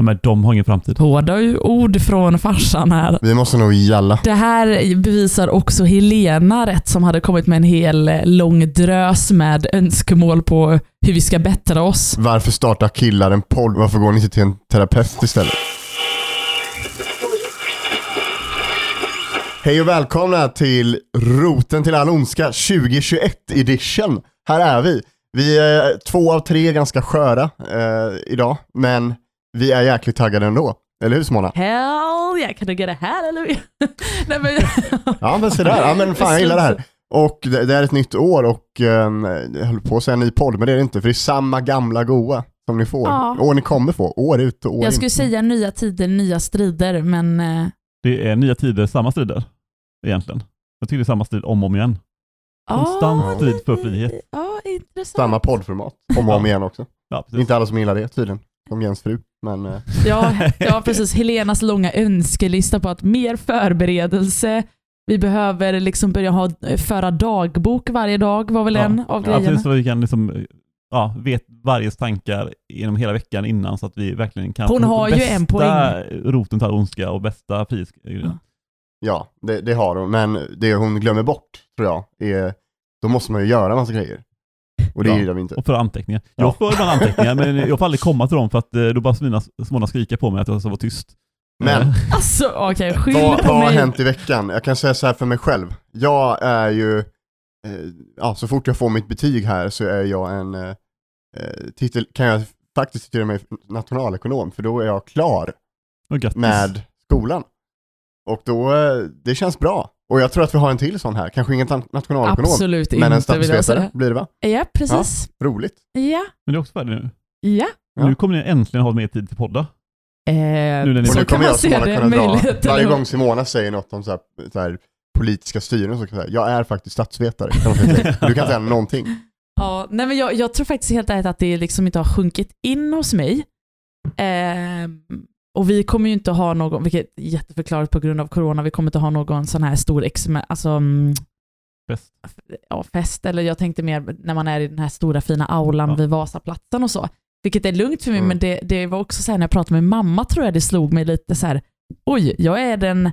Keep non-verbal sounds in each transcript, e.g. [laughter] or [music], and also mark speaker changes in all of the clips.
Speaker 1: Ja, men de har ingen framtid.
Speaker 2: Hårda ord från farsan här.
Speaker 3: Vi måste nog gälla.
Speaker 2: Det här bevisar också Helena rätt som hade kommit med en hel eh, lång drös med önskemål på hur vi ska bättra oss.
Speaker 3: Varför startar killar en podd? Varför går ni inte till en terapeut istället? Hej och välkomna till Roten till all ondska 2021 edition. Här är vi. Vi är två av tre ganska sköra eh, idag, men vi är jäkligt taggade ändå. Eller hur Simona?
Speaker 2: Hell yeah, can I get a hallelujah? [laughs] Nej, men,
Speaker 3: Ja men sådär, ja men fan jag gillar det här. [laughs] Och det, det är ett nytt år och um, jag höll på att säga en ny podd, men det är det inte, för det är samma gamla goa som ni får.
Speaker 2: Ja.
Speaker 3: Och ni kommer få, år ut och år
Speaker 2: Jag
Speaker 3: in.
Speaker 2: skulle säga nya tider, nya strider, men eh,
Speaker 1: Det är nya tider, samma strider egentligen. Jag tycker det är samma strid om och om igen. Konstant
Speaker 2: ja,
Speaker 1: strid för frihet.
Speaker 2: Ja, intressant.
Speaker 3: Samma poddformat, om och om igen också.
Speaker 1: Ja,
Speaker 3: inte alla som gillar det tydligen, som Jens fru. Men eh, [laughs]
Speaker 2: Ja, ja, precis. Helenas långa önskelista på att mer förberedelse, vi behöver liksom börja ha, föra dagbok varje dag var väl
Speaker 1: Ja.
Speaker 2: en av
Speaker 1: Ja,
Speaker 2: grejerna.
Speaker 1: precis, så vi kan liksom, ja, vet varje tankar genom hela veckan innan så att vi verkligen kan
Speaker 2: Hon har ju en poäng.
Speaker 1: roten till ondska och bästa frihets...
Speaker 2: Ja.
Speaker 3: ja, det, det har hon. Men det hon glömmer bort, tror jag, är då måste man ju göra massa grejer. Och det
Speaker 1: Ja.
Speaker 3: gillar vi inte.
Speaker 1: Och för anteckningar.
Speaker 3: Ja.
Speaker 1: Jag får ibland anteckningar men jag får aldrig komma till dem för att eh, då bara Smina, Simona skrika på mig att jag ska vara tyst.
Speaker 3: Men-
Speaker 1: Eh,
Speaker 2: Alltså skyll
Speaker 3: Vad,
Speaker 2: på
Speaker 3: vad har
Speaker 2: mig.
Speaker 3: hänt i veckan? Jag kan säga så här för mig själv. Jag är ju, eh, ja så fort jag får mitt betyg här så är jag en, eh, eh, titel, kan jag faktiskt titulera mig nationalekonom, för då är jag klar med skolan. Och då, det känns bra. Och jag tror att vi har en till sån här, kanske ingen nationalekonom,
Speaker 2: Absolut
Speaker 3: men en statsvetare blir det va?
Speaker 2: Ja, precis.
Speaker 3: Roligt.
Speaker 2: Ja.
Speaker 1: Men det är också färdigt nu.
Speaker 2: Ja.
Speaker 3: Ja.
Speaker 1: Nu kommer ni äntligen ha mer tid till podda.
Speaker 2: Eh,
Speaker 1: Nu när ni-
Speaker 3: Och
Speaker 2: så
Speaker 3: nu
Speaker 2: kan
Speaker 3: kommer
Speaker 2: man
Speaker 3: jag
Speaker 2: se
Speaker 3: Simona
Speaker 2: det,
Speaker 3: kunna dra,
Speaker 2: möjligheten.
Speaker 3: varje gång Simona säger något om så här, så här, politiska styren så kan jag säga, jag är faktiskt statsvetare. [laughs] Du kan säga någonting.
Speaker 2: Ja, nej men jag, jag tror faktiskt helt ärligt att det liksom inte har sjunkit in hos mig. Ehm, och vi kommer ju inte ha någon, vilket är jätteförklarligt på grund av corona, vi kommer inte ha någon sån här stor ex, alltså, mm,
Speaker 1: Bäst.
Speaker 2: ja, fest, eller jag tänkte mer när man är i den här stora fina aulan
Speaker 1: Ja.
Speaker 2: vid Vasaplatsen och så. Vilket är lugnt för mig,
Speaker 3: Mm.
Speaker 2: men det, det var också så här när jag pratade med mamma tror jag det slog mig lite så här, oj, jag är den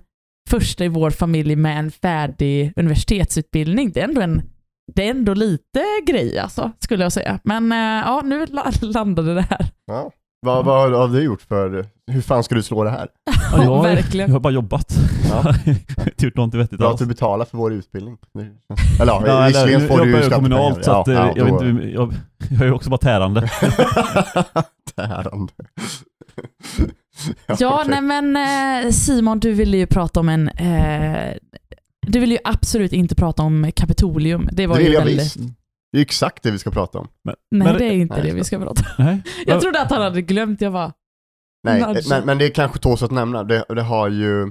Speaker 2: första i vår familj med en färdig universitetsutbildning. Det är ändå en det är ändå lite grej alltså, skulle jag säga. Men eh, ja, nu la- [laughs] landade det här.
Speaker 3: Ja. Vad, vad har du gjort för, hur fan ska du slå det här? [laughs]
Speaker 1: Ja, jag, har-
Speaker 2: verkligen.
Speaker 1: jag har bara jobbat.
Speaker 3: Ja.
Speaker 1: Jag [laughs] inte gjort någonting vettigt
Speaker 3: Bra att
Speaker 1: alls.
Speaker 3: du betalar för vår utbildning. Eller ja,
Speaker 1: Ja,
Speaker 3: visserligen
Speaker 1: jag
Speaker 3: får du ju
Speaker 1: kommunalt så att, eh,
Speaker 3: Ja,
Speaker 1: jag,
Speaker 3: då-
Speaker 1: vet inte, jag, jag är ju också bara tärande. [laughs]
Speaker 3: Tärande.
Speaker 2: Ja,
Speaker 3: okej.
Speaker 2: nej men eh, Simon, du ville ju prata om en... Eh, du ville ju absolut inte prata om Kapitolium. Det var
Speaker 3: Det
Speaker 2: ju
Speaker 3: vill jag
Speaker 2: väldigt...
Speaker 3: visst. Det är exakt det vi ska prata om.
Speaker 2: Nej,
Speaker 1: Men-
Speaker 2: det är inte
Speaker 3: Nej,
Speaker 2: det vi ska prata om.
Speaker 1: Nej. [laughs]
Speaker 2: Jag trodde att han hade glömt. Jag var
Speaker 3: Nej, men, men det är kanske tåls att nämna. Det, det har ju,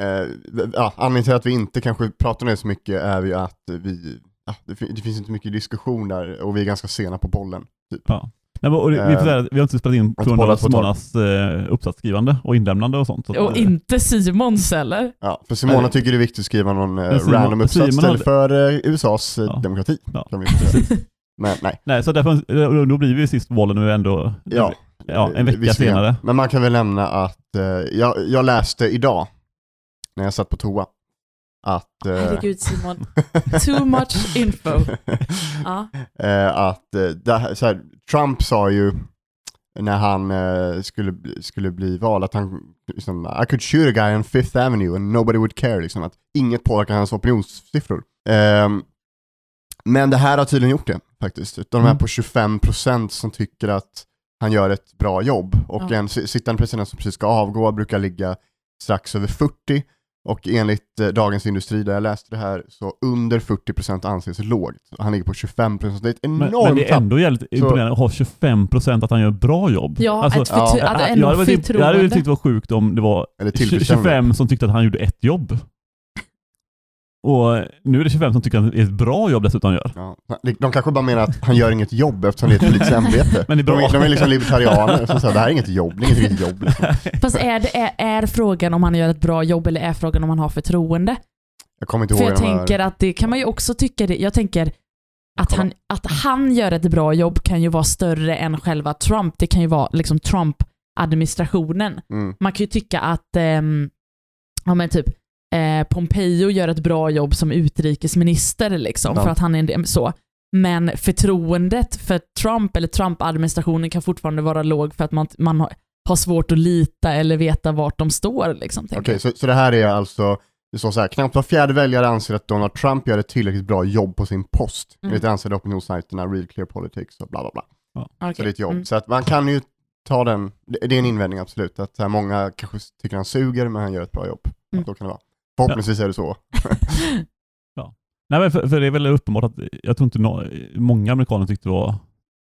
Speaker 3: eh, ja, anledningen till att vi inte kanske pratar om det så mycket är ju att vi, ja, det, det finns inte mycket diskussion där och vi är ganska sena på bollen. Typ.
Speaker 1: Ja. Nej, men, och det, vi, får
Speaker 3: Eh,
Speaker 1: säga, vi har inte spelat in på grund av. Simonas eh, uppsatsskrivande och inlämnande och sånt. Så
Speaker 2: Och
Speaker 1: eh,
Speaker 2: inte Simons heller.
Speaker 3: Ja, för Simona
Speaker 1: Nej.
Speaker 3: tycker det är viktigt att skriva någon eh,
Speaker 1: Simon-
Speaker 3: random uppsats
Speaker 1: Simon
Speaker 3: istället
Speaker 1: hade-
Speaker 3: för eh, USAs
Speaker 1: Ja.
Speaker 3: demokrati.
Speaker 1: Ja.
Speaker 3: Kan vi säga. Men nej,
Speaker 1: Nej, så därför, då blir vi sist bollen nu ändå.
Speaker 3: ja.
Speaker 1: Ja, en vecka senare.
Speaker 3: Men man kan väl nämna att eh, jag, jag läste idag, när jag satt på toa, att... eh,
Speaker 2: Herregud Simon. [laughs] Too much info. [laughs] Ja.
Speaker 3: eh, att eh, här, så här, Trump sa ju när han skulle, skulle bli vald att han liksom, I could shoot a guy on Fifth Avenue and nobody would care, liksom, att inget påverkar hans opinionssiffror. Ehm, men det här har tydligen gjort det faktiskt. Utan de är
Speaker 1: Mm.
Speaker 3: på 25% som tycker att han gör ett bra jobb. Och
Speaker 2: Ja.
Speaker 3: en si- sittande president som precis ska avgå brukar ligga strax över 40. Och enligt eh, Dagens Industri, där jag läste det här, så under 40% anses lågt. Han ligger på 25%, så det är ett
Speaker 1: Men,
Speaker 3: enormt
Speaker 1: men det är ändå jävligt imponerande att ha 25% att han gör ett bra jobb.
Speaker 2: Ja,
Speaker 1: Alltså,
Speaker 2: ett
Speaker 3: ja.
Speaker 2: att
Speaker 1: jag, hade väl tyckt, jag hade tyckt det var sjukt om det var
Speaker 3: Eller
Speaker 1: 20
Speaker 3: tillfredsställande.
Speaker 1: 25 som tyckte att han gjorde ett jobb. Och nu är det 25 som tycker att det är ett bra jobb dessutom han gör.
Speaker 3: Ja. De kanske bara menar att han gör inget jobb eftersom det är ett politiskt ämbete.
Speaker 1: Men det är bra.
Speaker 3: De, är- de är liksom libertarianer som säger det här är inget jobb, det är inget riktigt jobb. Liksom. [laughs]
Speaker 2: Fast är, det, är, är frågan om han gör ett bra jobb eller är frågan om han har förtroende?
Speaker 3: Jag kommer inte ihåg
Speaker 2: För jag
Speaker 3: här-
Speaker 2: tänker att det kan man ju också tycka, det. jag tänker att
Speaker 3: Kolla.
Speaker 2: han, att han gör ett bra jobb kan ju vara större än själva Trump. Det kan ju vara liksom Trump Trump-administrationen.
Speaker 3: Mm.
Speaker 2: Man kan ju tycka att ehm, ja, men typ, eh, Pompeo gör ett bra jobb som utrikesminister, liksom,
Speaker 3: Ja.
Speaker 2: för att han är en, så. Men förtroendet för Trump eller Trump-administrationen kan fortfarande vara låg för att man, man har, har svårt att lita eller veta vart de står. Liksom,
Speaker 3: Okej,
Speaker 2: jag.
Speaker 3: så, så det här är alltså, det står så här, knappt var fjärde väljare anser att Donald Trump gör ett tillräckligt bra jobb på sin post.
Speaker 2: Mm.
Speaker 3: Enligt ansedda opinionssajterna Real Clear Politics och bla bla bla.
Speaker 2: Okej.
Speaker 3: Så det är ett jobb.
Speaker 2: Mm.
Speaker 3: Så att man kan ju ta den, det det är en invändning absolut, att här, många kanske tycker han suger men han gör ett bra jobb.
Speaker 2: Mm.
Speaker 3: Så kan det vara. Förhoppningsvis är det så. [laughs]
Speaker 1: Nej, men för, för det är väl uppenbart att jag tror inte nå- många amerikaner tyckte det var...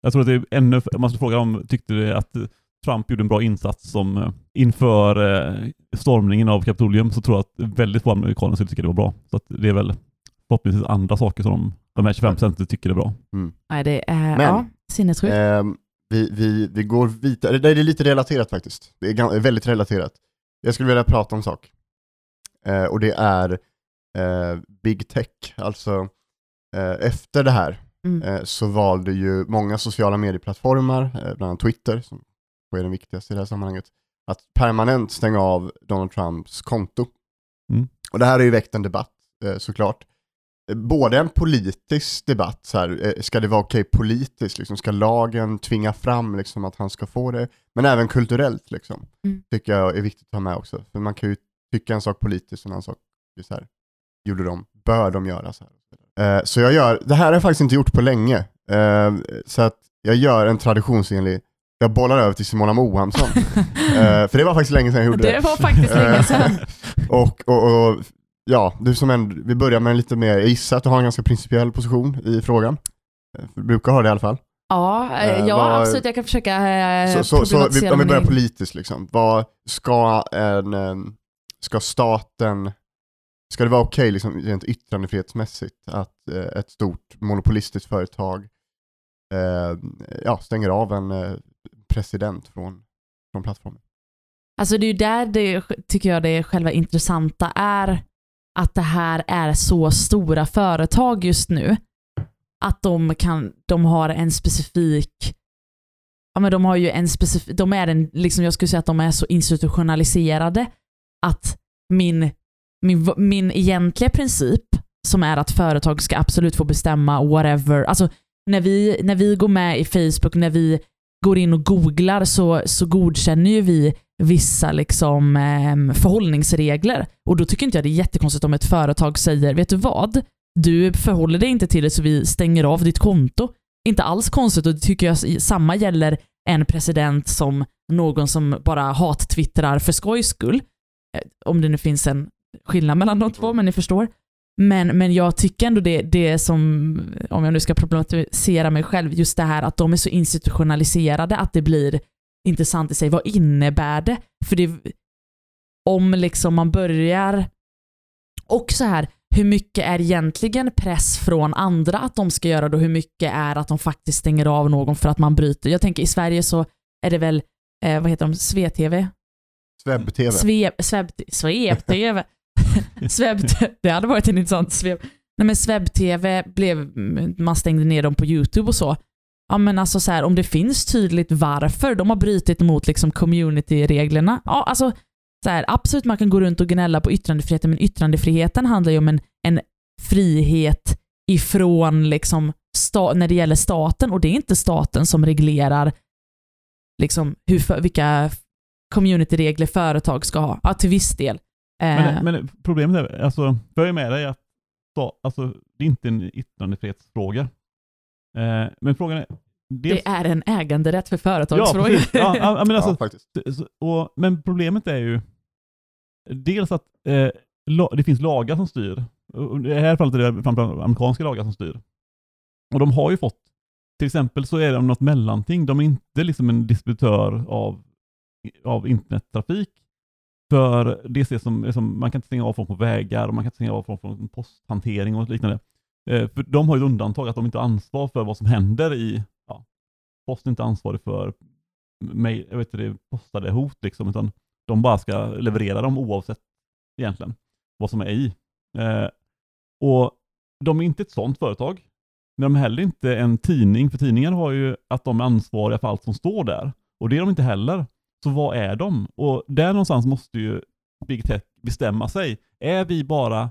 Speaker 1: Jag tror att det är ännu... Om man skulle fråga om tyckte det att Trump gjorde en bra insats som eh, inför eh, stormningen av Kapitolium så tror jag att väldigt få amerikaner skulle tycka det var bra. Så att det är väl förhoppningsvis andra saker som de, de här 25 procenten tycker är bra.
Speaker 2: Nej, det är
Speaker 3: Men-
Speaker 2: ja, sinnessjukt.
Speaker 3: Ehm, vi, vi, vi går vidare, det är lite relaterat faktiskt. Det är väldigt relaterat. Jag skulle vilja prata om en sak. Eh, och det är eh, Big Tech. Alltså eh, efter det här
Speaker 2: Mm.
Speaker 3: eh, så valde ju många sociala medieplattformar, eh, bland annat Twitter, som är den viktigaste i det här sammanhanget, att permanent stänga av Donald Trumps konto.
Speaker 1: Mm.
Speaker 3: Och det här har ju väckt en debatt eh, såklart. Både en politisk debatt, så här, ska det vara okej politiskt, liksom, ska lagen tvinga fram liksom, att han ska få det, men även kulturellt liksom,
Speaker 2: Mm.
Speaker 3: tycker jag är viktigt att ha med också. För man kan ju tycka en sak politiskt och en annan sak, så här, gjorde de, bör de göra så här? Eh, så jag gör, det här har jag faktiskt inte gjort på länge, eh, så att jag gör en traditionsenlig, jag bollar över till Simona Mohamsson. [laughs] Eh, för det var faktiskt länge sedan jag gjorde det.
Speaker 2: det var faktiskt länge sedan.
Speaker 3: Eh, [laughs] och, och, och ja, du som en, vi börjar med en lite mer, jag gissar att du har en ganska principiell position i frågan. Eh, Du brukar ha det i alla fall.
Speaker 2: Ja, eh,
Speaker 3: Eh,
Speaker 2: ja
Speaker 3: vad-
Speaker 2: absolut. Jag kan försöka eh,
Speaker 3: Så, så, så vi, om vi börjar politiskt, liksom. vad ska en, em, ska staten, ska det vara okej liksom, rent yttrandefrihetsmässigt att eh, ett stort monopolistiskt företag eh, ja, stänger av en eh, president från, från plattformen?
Speaker 2: Alltså det är ju där det tycker jag det själva intressanta är att det här är så stora företag just nu. Att de kan, de har en specifik, ja men de har ju en specifik, de är en, liksom jag skulle säga att de är så institutionaliserade att min, min, min egentliga princip som är att företag ska absolut få bestämma whatever, alltså när vi, när vi går med i Facebook, när vi går in och googlar så, så godkänner ju vi vissa liksom, eh, förhållningsregler. Och då tycker inte jag det är jättekonstigt om ett företag säger, vet du vad? Du förhåller dig inte till det så vi stänger av ditt konto. Inte alls konstigt och det tycker jag samma gäller en president som någon som bara hat-twittrar för skojs skull. Eh, Om det nu finns en skillnad mellan de två, men ni förstår. Men, men jag tycker ändå det, det som, om jag nu ska problematisera mig själv, just det här att de är så institutionaliserade att det blir intressant i sig. Vad innebär det? För det, om liksom man börjar, och så här, hur mycket är egentligen press från andra att de ska göra det och hur mycket är att de faktiskt stänger av någon för att man bryter. Jag tänker i Sverige så är det väl, eh, vad heter de, SVTV?
Speaker 3: Sveb-TV.
Speaker 2: Sveb, sveb, sveb-TV. [laughs] sveb, det hade varit en intressant sveb. Nej men Sveb-tv blev, man stängde ner dem på YouTube och så. Ja men alltså så här, om det finns tydligt varför de har brutit mot liksom community-reglerna. Ja alltså, så här, absolut man kan gå runt och gnälla på yttrandefriheten, men yttrandefriheten handlar ju om en, en frihet ifrån liksom sta, när det gäller staten och det är inte staten som reglerar liksom hur, vilka communityregler företag ska ha. Ja, till viss del. Eh,
Speaker 1: Men, men problemet är, alltså, jag är med dig att alltså, det är inte en yttrandefrihetsfråga. Eh, men frågan är... Dels,
Speaker 2: det är en äganderätt för
Speaker 1: ja,
Speaker 2: företagsfrågor.
Speaker 1: Ja, ja, men, [laughs] alltså,
Speaker 3: ja, faktiskt.
Speaker 1: och, men problemet är ju dels att eh, la, det finns lagar som styr. I det här fallet är det framförallt amerikanska lagar som styr. Och de har ju fått, till exempel så är de något mellanting. De är inte liksom en distributör av, av internettrafik. För det ses som, liksom, man kan inte stänga av folk på vägar och man kan inte stänga av folk från posthantering och liknande. Eh, för de har ju ett undantag att de inte har ansvar för vad som händer i, ja, posten är inte ansvarig för mail, jag vet inte, det postade hot liksom, utan de bara ska leverera dem oavsett egentligen vad som är i. Eh, och de är inte ett sådant företag, men de är heller inte en tidning, för tidningar har ju att de är ansvariga för allt som står där. Och det är de inte heller. Så vad är de? Och där någonstans måste ju Big Tech bestämma sig. Är vi bara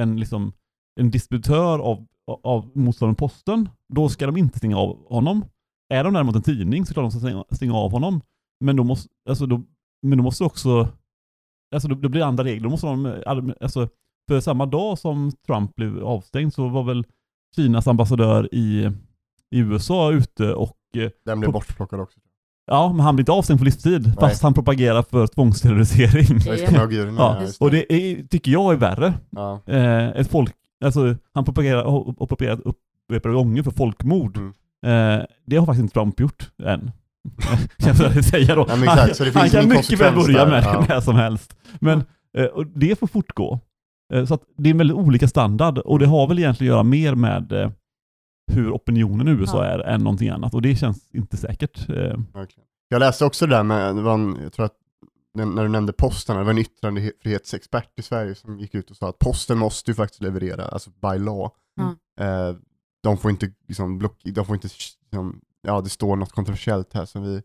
Speaker 1: en, liksom, en distributör av, av motsvarande posten, då ska de inte stänga av honom. Är de däremot en tidning så klart de ska stänga, stänga av honom. Men då måste, alltså då, men då måste också, alltså då, då blir det andra regler. Då måste de, alltså, för samma dag som Trump blev avstängd så var väl Kinas ambassadör i, i USA ute och... eh,
Speaker 3: Den blev bortplockad också.
Speaker 1: Ja, men han blev inte avstängd på livstid,
Speaker 3: Nej.
Speaker 1: fast han propagerar för tvångssterilisering. [laughs]
Speaker 2: Ja.
Speaker 1: Och
Speaker 3: det.
Speaker 1: är, tycker jag är värre.
Speaker 3: Ja.
Speaker 1: Eh, ett folk, alltså han propagerar, har har propagerat upprepade gånger för folkmord.
Speaker 3: Mm.
Speaker 1: Eh, det har faktiskt inte Trump gjort än. [laughs] kan jag säga då. [laughs]
Speaker 3: Det
Speaker 1: han, han kan mycket väl börja med
Speaker 3: ja.
Speaker 1: det när som helst. Men eh, och det får fortgå. Eh, så att det är en väldigt olika standard och det har väl egentligen att göra mer med eh, hur opinionen i USA
Speaker 2: Ja.
Speaker 1: är än någonting annat och det känns inte säkert. Eh,
Speaker 3: Verkligen. Jag läste också det där med, det var en, jag tror att när du nämnde posten, det var en yttrandefrihetsexpert i Sverige som gick ut och sa att posten måste ju faktiskt leverera, alltså by law. Eh, de får inte liksom block, de får inte, liksom, ja det står något kontroversiellt här som vi,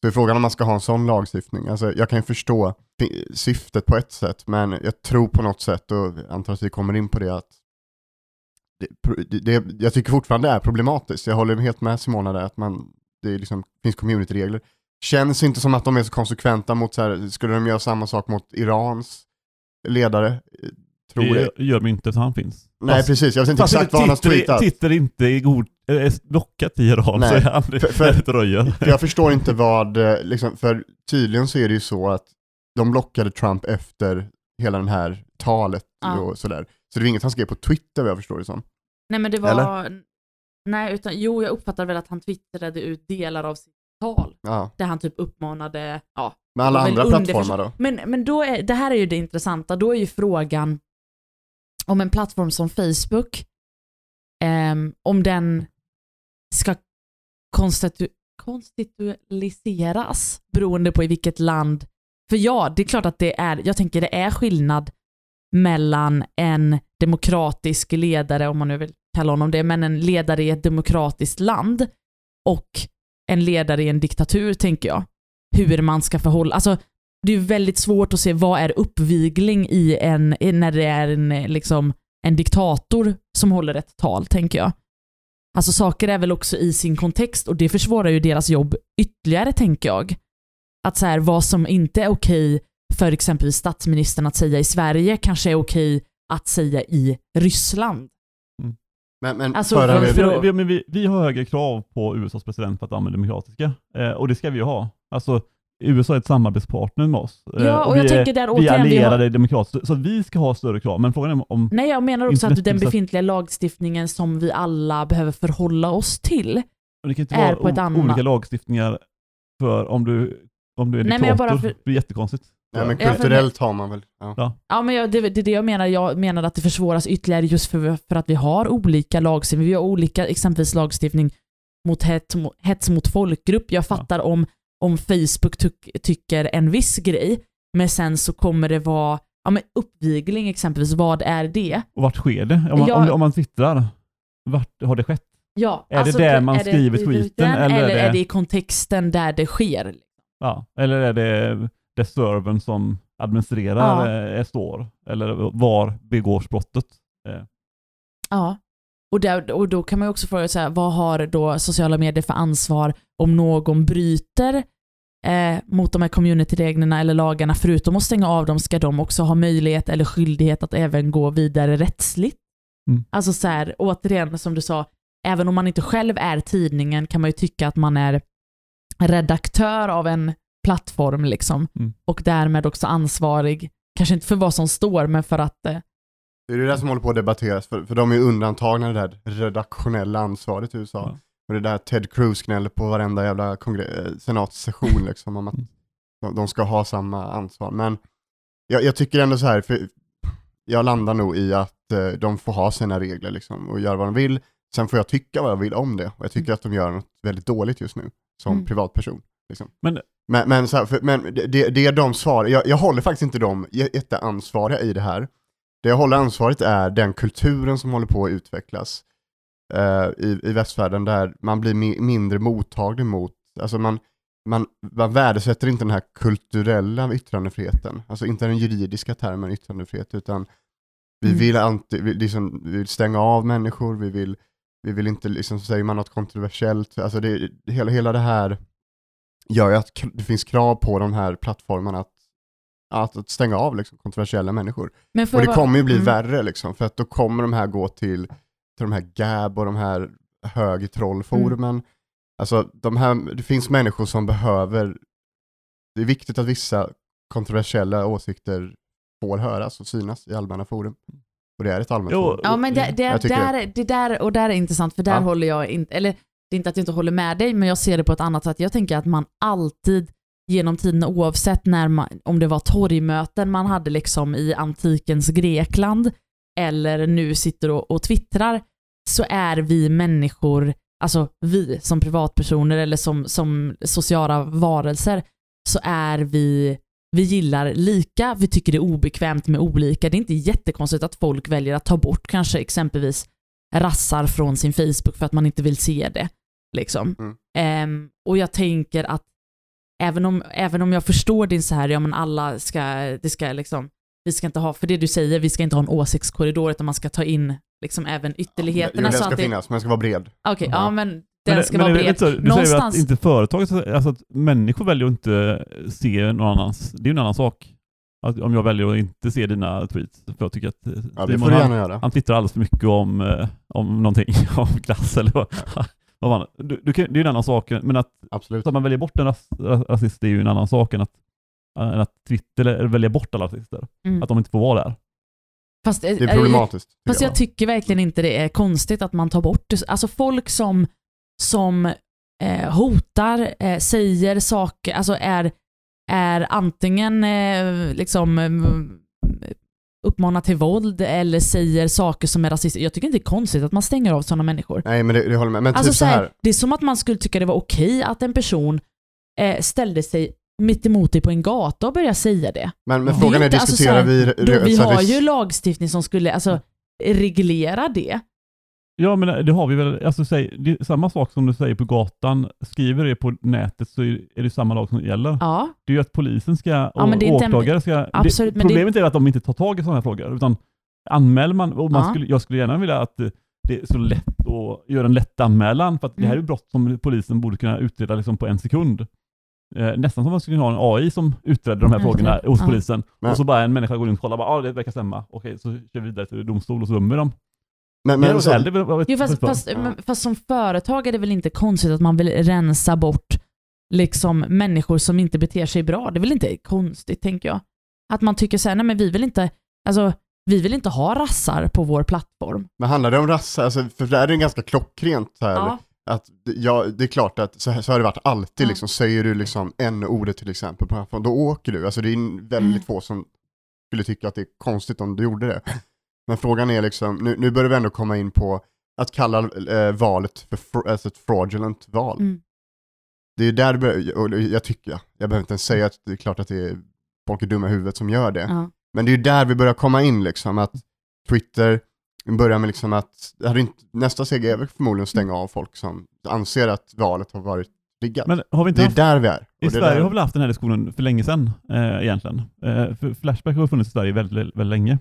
Speaker 3: så är frågan om man ska ha en sån lagstiftning. Alltså jag kan ju förstå syftet på ett sätt, men jag tror på något sätt, och antar att vi kommer in på det, att det, det, det, jag tycker fortfarande det är problematiskt. Jag håller helt med Simona där, att man, det liksom, finns communityregler. Känns inte som att de är så konsekventa mot så här, skulle de göra samma sak mot Irans ledare? Eh, Tror det.
Speaker 1: det gör de inte så han finns.
Speaker 3: Nej
Speaker 1: Fast-
Speaker 3: precis, jag vet inte
Speaker 1: Fast
Speaker 3: exakt vad han har
Speaker 1: tittar,
Speaker 3: tweetat.
Speaker 1: tittar inte i god, är blockat i Iran
Speaker 3: Nej,
Speaker 1: så är han
Speaker 3: för- för-
Speaker 1: röjer.
Speaker 3: För [laughs] jag förstår inte vad, eh, liksom, för tydligen så är det ju så att de blockade Trump efter hela den här talet
Speaker 2: Ja.
Speaker 3: och sådär. Så det var inget han skrev på Twitter vad jag förstår det som.
Speaker 2: Nej men det var... Nej, utan jo jag uppfattar väl att han twittrade ut delar av sitt tal.
Speaker 3: Ja.
Speaker 2: Där han typ uppmanade, ja.
Speaker 3: Men alla andra plattformar då?
Speaker 2: Men, men då är, det här är ju det intressanta, då är ju frågan om en plattform som Facebook, ehm, om den ska konstitu konstitualiseras beroende på i vilket land. För ja, det är klart att det är, jag tänker det är skillnad mellan en demokratisk ledare, om man nu vill kalla honom det, men en ledare i ett demokratiskt land och en ledare i en diktatur, tänker jag. Hur man ska förhålla, alltså det är väldigt svårt att se vad är uppvigling i en, när det är en, liksom, en diktator som håller ett tal, tänker jag. Alltså saker är väl också i sin kontext och det försvårar ju deras jobb ytterligare, tänker jag. Att så här, vad som inte är okej för exempelvis statsministern att säga i Sverige kanske är okej att säga i Ryssland.
Speaker 3: Men, men
Speaker 2: Alltså,
Speaker 3: förra
Speaker 2: för-
Speaker 1: Vi,
Speaker 2: för-
Speaker 1: vi, men vi, vi har högre krav på USAs president för att använda demokratiska. Eh, och det ska vi ju ha. Alltså, USA är ett samarbetspartner med oss. Eh,
Speaker 2: Ja, och jag
Speaker 1: vi
Speaker 2: tänker
Speaker 1: är,
Speaker 2: där
Speaker 1: vi är
Speaker 2: återigen, vi har-
Speaker 1: allierade demokratiskt. Så att vi ska ha större krav. Men frågan är om...
Speaker 2: Nej, jag menar också
Speaker 1: Inte
Speaker 2: att den befintliga lagstiftningen som vi alla behöver förhålla oss till.
Speaker 1: Det kan inte
Speaker 2: är
Speaker 1: vara
Speaker 2: på ett annat-
Speaker 1: olika lagstiftningar för om du, om du är
Speaker 2: Nej,
Speaker 1: diktator.
Speaker 2: jag bara för-
Speaker 1: Det är jättekonstigt.
Speaker 3: Nej men
Speaker 2: Ja,
Speaker 3: kulturellt har man väl, ja.
Speaker 1: Ja.
Speaker 2: Ja, men jag, det, det är det jag menar. Jag menar att det försvåras ytterligare just för, för att vi har olika lagstiftning. Vi har olika, exempelvis lagstiftning mot hets, mot, hets mot folkgrupp. Jag fattar om, om Facebook tyck, tycker en viss grej, men sen så kommer det vara ja, men uppvigling exempelvis. Vad är det?
Speaker 1: Och vart sker det? Om man,
Speaker 2: Ja.
Speaker 1: om, om man twittrar, vart har det skett?
Speaker 2: Ja,
Speaker 1: Är det där man skriver tweeten, eller är
Speaker 2: eller
Speaker 1: det-
Speaker 2: är det i kontexten där det sker?
Speaker 1: Ja. Eller är det det servern som administrerar eh, står? Eller var begås brottet? Eh,
Speaker 2: Ja. Och, där, och då kan man ju också fråga sig, vad har då sociala medier för ansvar om någon bryter eh, mot de här communityreglerna eller lagarna, förutom att stänga av dem, ska de också ha möjlighet eller skyldighet att även gå vidare rättsligt?
Speaker 1: Mm.
Speaker 2: Alltså så här, återigen som du sa, även om man inte själv är tidningen kan man ju tycka att man är redaktör av en plattform liksom
Speaker 1: Mm.
Speaker 2: och därmed också ansvarig, kanske inte för vad som står, men för att eh,
Speaker 3: Det är det där som håller på att debatteras, för, för de är undantagna det där redaktionella ansvaret i USA.
Speaker 1: Ja.
Speaker 3: Och det där Ted Cruz gnäller på varenda jävla eh, senatssession [laughs] liksom, om att
Speaker 1: Mm.
Speaker 3: de, de ska ha samma ansvar. Men jag, jag tycker ändå så här, för jag landar nog i att eh, de får ha sina regler liksom, och göra vad de vill. Sen får jag tycka vad jag vill om det, och jag tycker att de gör något väldigt dåligt just nu, som
Speaker 2: Mm.
Speaker 3: privatperson. Liksom.
Speaker 1: Men-
Speaker 3: men, men, så här, för, men det, det de svar, jag, jag håller faktiskt inte dem jätteansvariga i det här. Det jag håller ansvaret är den kulturen som håller på att utvecklas eh, i, i västvärlden där man blir mi- mindre mottaglig mot, alltså man, man, man värdesätter inte den här kulturella yttrandefriheten, alltså inte den juridiska termen yttrandefrihet, utan vi
Speaker 2: Mm.
Speaker 3: vill alltid, vi, liksom, vi vill stänga av människor, vi vill, vi vill inte, liksom, säger man något kontroversiellt, alltså det, hela, hela det här gör ju att det finns krav på de här plattformarna att, att, att stänga av liksom, kontroversiella människor. Och det
Speaker 2: bara-
Speaker 3: kommer ju bli
Speaker 2: mm.
Speaker 3: värre liksom, för att då kommer de här gå till, till de här Gab och de här högtrollforumen.
Speaker 2: Mm.
Speaker 3: Alltså de här, det finns människor som behöver, det är viktigt att vissa kontroversiella åsikter får höras och synas i allmänna forum. Och det är ett allmänt
Speaker 1: Jo,
Speaker 3: forum.
Speaker 2: Ja, men det, det, där, det där, och där är intressant, för där
Speaker 3: Ja.
Speaker 2: håller jag inte, eller det är inte att jag inte håller med dig, men jag ser det på ett annat sätt. Jag tänker att man alltid genom tiden, oavsett när man, om det var torgmöten man hade liksom i antikens Grekland, eller nu sitter och, och twittrar, så är vi människor, alltså vi som privatpersoner eller som, som sociala varelser, så är vi vi gillar lika, vi tycker det är obekvämt med olika. Det är inte jättekonstigt att folk väljer att ta bort kanske exempelvis rassar från sin Facebook för att man inte vill se det. Liksom.
Speaker 3: Mm.
Speaker 2: Ehm, och jag tänker att även om, även om jag förstår din så här, ja men alla ska, det ska liksom, vi ska inte ha, för det du säger, vi ska inte ha en åsiktskorridor utan man ska ta in liksom även ytterligheterna.
Speaker 3: Jo, den
Speaker 2: så
Speaker 3: ska
Speaker 2: det-
Speaker 3: finnas, men den ska vara bred.
Speaker 2: Okej,
Speaker 3: Ja.
Speaker 2: ja men den
Speaker 1: Men,
Speaker 2: ska
Speaker 1: men
Speaker 2: vara bred.
Speaker 1: så, du säger
Speaker 2: Någonstans-
Speaker 1: att inte företaget, alltså att människor väljer att inte se någon annans, det är ju en annan sak. Att om jag väljer att inte se dina tweets, för jag tycker att eh,
Speaker 3: Ja, det
Speaker 1: Simon,
Speaker 3: får du
Speaker 1: han,
Speaker 3: göra.
Speaker 1: han twittrar alldeles för mycket om, eh, om någonting, [laughs] om klass eller vad, vad fan. Du, du kan, det är ju en annan sak, men att,
Speaker 3: Absolut.
Speaker 1: att man väljer bort en ras, ras- rasist det är ju en annan sak än att, än att Twitter välja bort alla rasister.
Speaker 2: Mm.
Speaker 1: Att de inte får vara där.
Speaker 2: Fast,
Speaker 3: Det är problematiskt. tycker
Speaker 2: Fast jag tycker verkligen inte det är konstigt att man tar bort det. Alltså folk som, som eh, hotar, eh, säger saker, alltså är, är antingen eh, liksom mm, uppmanar till våld eller säger saker som är rasistiska. Jag tycker inte det är konstigt att man stänger av sådana människor.
Speaker 3: Nej, men det, det håller med. Men
Speaker 2: Alltså
Speaker 3: typ så
Speaker 2: så här,
Speaker 3: här.
Speaker 2: det är som att man skulle tycka det var okej att en person eh, ställde sig mitt emot dig på en gata och började säga det.
Speaker 3: Men, men frågan är,
Speaker 2: inte- alltså
Speaker 3: diskuterar
Speaker 2: så
Speaker 3: vi...
Speaker 2: Då, vi
Speaker 3: här,
Speaker 2: har ju lagstiftning som skulle alltså, reglera det.
Speaker 1: Ja, men det har vi väl. Alltså, säg, det är samma sak som du säger på gatan. Skriver det på nätet så är det samma lag som gäller.
Speaker 2: Ja,
Speaker 1: Det är ju att polisen ska och
Speaker 2: en-
Speaker 1: åklagare ska...
Speaker 2: Absolut,
Speaker 1: det,
Speaker 2: men det-
Speaker 1: problemet är att de inte tar tag i sådana här frågor. Utan anmäler man, och man
Speaker 2: Ja.
Speaker 1: skulle, jag skulle gärna vilja att eh, det är så lätt att göra en lätt anmälan. För att det här är ju
Speaker 2: Mm.
Speaker 1: brott som polisen borde kunna utreda liksom på en sekund. Eh, nästan som man skulle ha en AI som utreder de här
Speaker 2: Mm,
Speaker 1: frågorna hos
Speaker 2: Ja.
Speaker 1: polisen.
Speaker 3: Men-
Speaker 1: Och så bara en människa går in och kollar, ja ah, det verkar stämma. Okej, så kör vi vidare till domstol och så dömer dem.
Speaker 3: Men,
Speaker 1: Men,
Speaker 3: så,
Speaker 2: Jo, fast, fast,
Speaker 3: Ja.
Speaker 2: men, fast som företag är det väl inte konstigt att man vill rensa bort liksom människor som inte beter sig bra. Det är väl inte konstigt, tänker jag. Att man tycker så här, nej men vi vill inte, alltså, vi vill inte ha rassar på vår plattform.
Speaker 3: men handlar det om rassar? Alltså, för där är det ganska klockrent här.
Speaker 2: Ja,
Speaker 3: Att, ja, det är klart att så, här- så har det varit alltid.
Speaker 2: Ja.
Speaker 3: Liksom, säger du liksom n-ordet till exempel på plattformen, då åker du. Alltså, det är väldigt
Speaker 2: Mm.
Speaker 3: få som skulle tycka att det är konstigt om du gjorde det. Men frågan är liksom, nu, nu börjar vi ändå komma in på att kalla eh, valet för fr- alltså ett fraudulent val.
Speaker 2: mm.
Speaker 3: Det är där det börjar, och jag tycker, jag behöver inte ens säga att det är klart att det är folk är dumma i huvudet som gör det.
Speaker 2: ja.
Speaker 3: Men det är där vi börjar komma in liksom, att Twitter börjar med liksom att, inte, nästa steg är förmodligen att stänga av folk som anser att valet har varit riggat.
Speaker 1: Men har vi inte
Speaker 3: det är
Speaker 1: haft,
Speaker 3: där vi är.
Speaker 1: I Sverige
Speaker 3: där,
Speaker 1: har vi haft den här diskussionen för länge sedan eh, egentligen. Eh, för Flashback har funnits i Sverige väldigt, väldigt länge.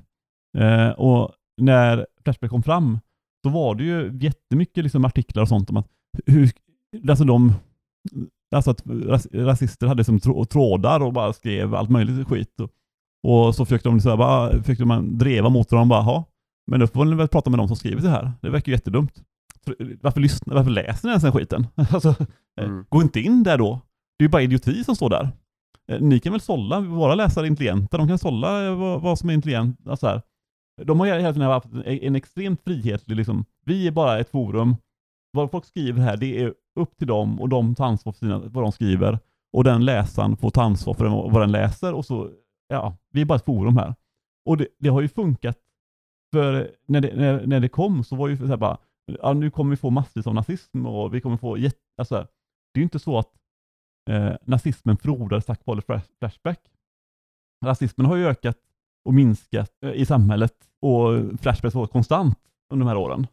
Speaker 1: Eh, och när Flashback kom fram så var det ju jättemycket liksom artiklar och sånt om att hur, alltså de, alltså att ras, rasister hade som trå, trådar och bara skrev allt möjligt skit. Och, och så försökte de, så här, bara, försökte man dreva mot dem bara, "Jaha, men då får ni väl prata med de som skriver det här. Det verkar ju jättedumt. För- Varför, lyssna, varför läser ni ens den skiten? [laughs] alltså, eh,
Speaker 3: Mm.
Speaker 1: Gå inte in där då. Det är ju bara idioti som står där. Eh, Ni kan väl sålla, våra läsare är intelligenta, de kan sålla eh, vad, vad som är intelligent. Alltså här. De har ju hela tiden haft en, en extremt frihetlig, liksom, vi är bara ett forum. Vad folk skriver här, det är upp till dem och de tar ansvar för sina, vad de skriver. Och den läsaren får ta ansvar för vad den läser och så, ja, vi är bara ett forum här. Och det, det har ju funkat, för när det, när, när det kom så var ju så här bara, ja, nu kommer vi få massvis av nazism och vi kommer få jätte, alltså, det är ju inte så att eh, nazismen frodades tack vare Flashback. Rasismen har ju ökat och minskat eh, i samhället och Flashback var konstant under de här åren.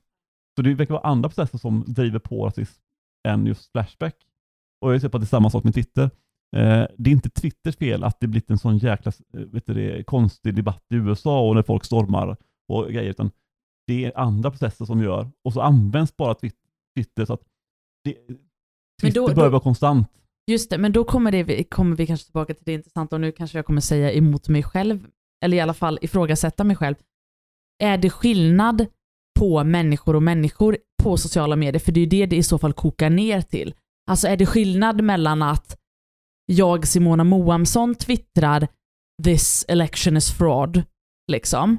Speaker 1: Så det verkar vara andra processer som driver på rasism än just Flashback. Och jag ser på att det är samma sak med Twitter. Eh, det är inte Twitters fel att det blivit en sån jäkla eh, vet du, det, konstig debatt i USA och när folk stormar och grejer, utan det är andra processer som gör, och så används bara Twit- Twitter så att det, Twitter
Speaker 2: då-
Speaker 1: bör vara konstant.
Speaker 2: Just det, men då kommer, det, kommer vi kanske tillbaka till det intressanta och nu kanske jag kommer säga emot mig själv, eller i alla fall ifrågasätta mig själv. Är det skillnad på människor och människor på sociala medier? För det är ju det det i så fall kokar ner till. Alltså är det skillnad mellan att jag, Simona Moamsson, twittrar “this election is fraud” liksom,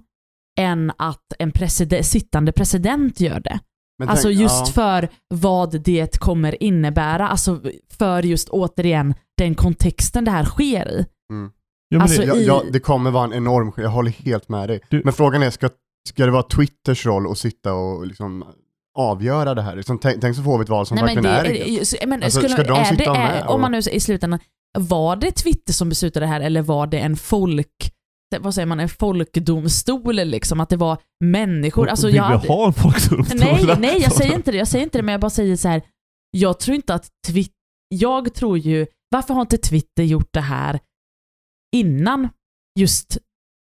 Speaker 2: än att en preside- sittande president gör det? Alltså
Speaker 3: tänk-
Speaker 2: just
Speaker 3: ja.
Speaker 2: för vad det kommer innebära, alltså för just återigen den kontexten det här sker i.
Speaker 3: Mm.
Speaker 1: Ja, men
Speaker 2: Alltså,
Speaker 1: det,
Speaker 3: Ja,
Speaker 2: i-
Speaker 3: ja, det kommer vara en enorm Jag håller helt med dig.
Speaker 1: Du-
Speaker 3: Men frågan är, ska, ska det vara Twitters roll att sitta och liksom avgöra det här? Liksom, tänk, tänk så får vi ett val som
Speaker 2: Nej, men
Speaker 3: verkligen
Speaker 2: det,
Speaker 3: är eget.
Speaker 2: så- men
Speaker 3: Alltså,
Speaker 2: skulle,
Speaker 3: ska de
Speaker 2: är
Speaker 3: sitta
Speaker 2: det,
Speaker 3: med
Speaker 2: är,
Speaker 3: och-
Speaker 2: Om man nu i slutändan, var det Twitter som beslutade det här eller var det en folk vad säger man, en folkdomstol liksom, att det var människor. Alltså,
Speaker 1: vill
Speaker 2: jag,
Speaker 1: vi ha en folkdomstol?
Speaker 2: nej, nej, jag säger [laughs] inte det, jag säger inte det, men jag bara säger så här. jag tror inte att Twitter, jag tror ju, varför har inte Twitter gjort det här innan just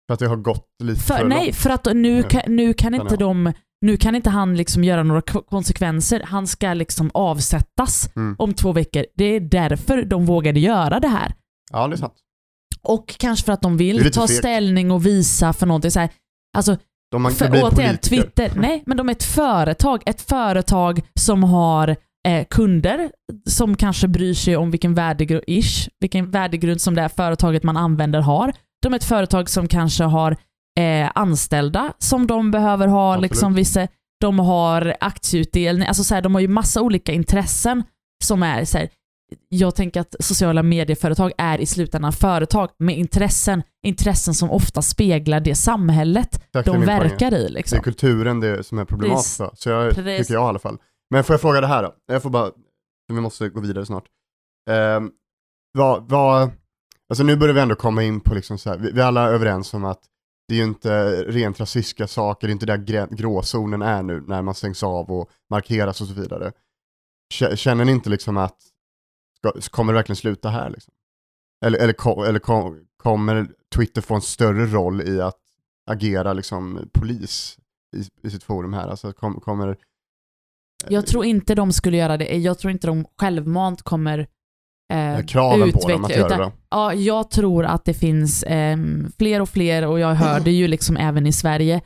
Speaker 3: För att det har gått lite
Speaker 2: För,
Speaker 3: för
Speaker 2: nej, för att nu kan, nu kan inte de nu kan inte han liksom göra några ko- konsekvenser. Han ska liksom avsättas
Speaker 3: Mm.
Speaker 2: om två veckor. Det är därför de vågade göra det här.
Speaker 3: Ja, det är sant.
Speaker 2: Och kanske för att de vill ta
Speaker 3: fegt.
Speaker 2: ställning och visa för någonting. Så här. Alltså,
Speaker 3: De
Speaker 2: för, återigen,
Speaker 3: politiker.
Speaker 2: Twitter. Nej, men de är ett företag. Ett företag som har eh, kunder som kanske bryr sig om vilken värdegrund, ish, vilken värdegrund som det här företaget man använder har. De är ett företag som kanske har eh, anställda som de behöver ha.
Speaker 3: Absolut.
Speaker 2: Liksom, vissa, de har aktieutdelning. Alltså, så här, de har ju massa olika intressen som är så här, jag tänker att sociala medieföretag är i slutändan företag med intressen, intressen som ofta speglar det samhället
Speaker 3: Exakt, det är
Speaker 2: de
Speaker 3: min poäng.
Speaker 2: verkar i.
Speaker 3: Det är
Speaker 2: Liksom.
Speaker 3: kulturen det som är problematiskt. Så jag tycker jag i alla fall. Men får jag fråga det här då? Jag får bara, vi måste gå vidare snart. Eh, vad, vad, alltså nu börjar vi ändå komma in på liksom så här, vi, vi alla är överens om att det är ju inte rent rasistiska saker, det är inte där grä, gråzonen är nu när man stängs av och markeras och så vidare. Känner ni inte liksom att, ska, kommer det verkligen sluta här liksom? Eller, eller, eller kom, kommer Twitter få en större roll i att agera liksom polis i, i sitt forum här? Alltså kom, kommer...
Speaker 2: Jag tror inte de skulle göra det. Jag tror inte de självmant kommer eh,
Speaker 3: kraven på dem att
Speaker 2: utveckla,
Speaker 3: göra det.
Speaker 2: Ja, jag tror att det finns ehm, fler och fler, och jag hör det ju liksom även i Sverige,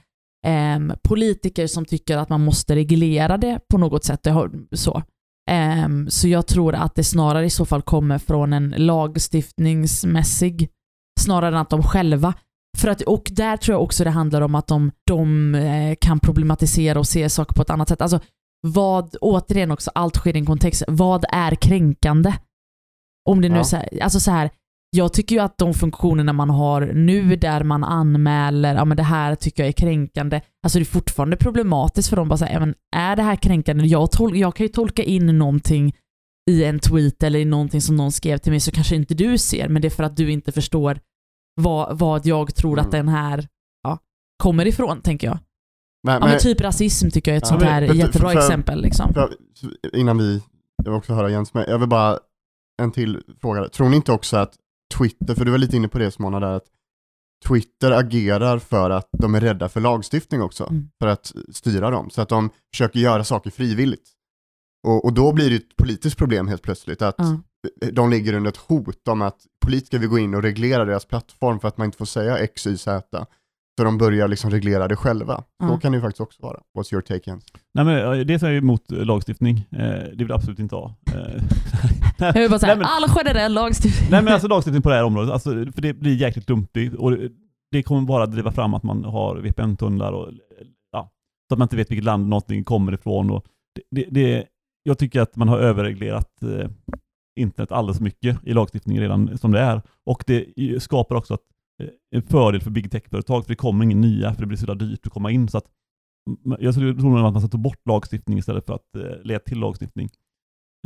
Speaker 2: ehm, politiker som tycker att man måste reglera det på något sätt. Så. Ehm, så jag tror att det snarare i så fall kommer från en lagstiftningsmässig, snarare än att de själva för att, och där tror jag också det handlar om att de, de eh, kan problematisera och se saker på ett annat sätt. Alltså, vad, återigen också, allt sker i en kontext. Vad är kränkande? Om det nu
Speaker 3: Ja.
Speaker 2: så här, alltså så här, jag tycker ju att de funktionerna man har nu där man anmäler, ja men det här tycker jag är kränkande, alltså det är fortfarande problematiskt för dem bara säga, men är det här kränkande? Jag, tol- jag kan ju tolka in någonting i en tweet eller i någonting som någon skrev till mig så kanske inte du ser, men det är för att du inte förstår vad, vad jag tror att
Speaker 3: Mm.
Speaker 2: den här ja, kommer ifrån, tänker jag.
Speaker 3: Men,
Speaker 2: Ja,
Speaker 3: men,
Speaker 2: men typ rasism tycker jag är ett
Speaker 3: Ja,
Speaker 2: sånt här jättebra
Speaker 3: för- för-
Speaker 2: exempel. Liksom.
Speaker 3: för, innan vi, jag vill också höra Jens, men jag vill bara en till fråga. Tror ni inte också att Twitter, för du var lite inne på det Simona där, att Twitter agerar för att de är rädda för lagstiftning också,
Speaker 2: Mm.
Speaker 3: för att styra dem, så att de försöker göra saker frivilligt. Och, och då blir det ett politiskt problem helt plötsligt, att
Speaker 2: Ja.
Speaker 3: de ligger under ett hot om att politiker vill gå in och reglera deras plattform för att man inte får säga X, Y, Z. Så de börjar liksom reglera det själva. Så
Speaker 2: Ja.
Speaker 3: kan det ju faktiskt också vara. What's your take Jens?
Speaker 1: Nej, men, dels är jag emot lagstiftning. Eh, det vill jag absolut inte ha. Eh, [laughs]
Speaker 2: Jag vill bara säga,
Speaker 1: Nej, men-
Speaker 2: all generell lagstiftning.
Speaker 1: Nej men alltså lagstiftning på det här området, alltså, för det blir jäkligt lumpigt och det, det kommer bara driva fram att man har VPN-tunnlar och ja, så att man inte vet vilket land någonting kommer ifrån. Och det, det, det, jag tycker att man har överreglerat eh, internet alldeles för mycket i lagstiftningen redan som det är. Och det skapar också att, en fördel för big tech-företag, för det kommer ingen nya, för det blir så dyrt att komma in. Så att, jag tror nog att man ska ta bort lagstiftning istället för att eh, leda till lagstiftning.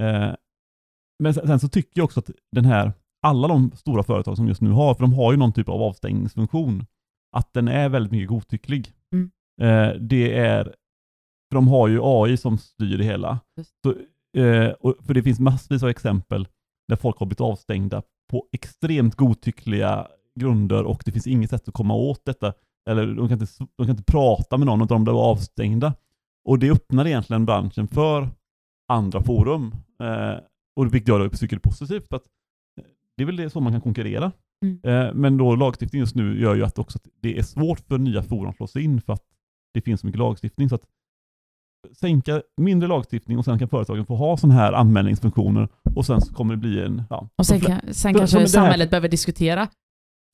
Speaker 1: Eh, men sen, sen så tycker jag också att den här, alla de stora företag som just nu har, för de har ju någon typ av avstängningsfunktion, att den är väldigt mycket godtycklig.
Speaker 2: Mm.
Speaker 1: Eh, det är, för de har ju AI som styr det hela. Så eh, och, för det finns massvis av exempel där folk har blivit avstängda på extremt godtyckliga grunder och det finns inget sätt att komma åt detta. Eller de kan inte, de kan inte prata med någon utan de blir avstängda. Och det öppnar egentligen branschen för andra forum. Eh, och vilket jag tycker är positivt. För att eh, det är väl det så man kan konkurrera.
Speaker 2: Mm.
Speaker 1: Eh, men då lagstiftningen just nu gör ju att också att det är svårt för nya forum att slå sig in för att det finns så mycket lagstiftning. Så att sänka mindre lagstiftning och sen kan företagen få ha sådana här anmälningsfunktioner och sen så kommer det bli en... Ja,
Speaker 2: Och sen, kan- sen kanske
Speaker 1: det
Speaker 2: samhället behöver diskutera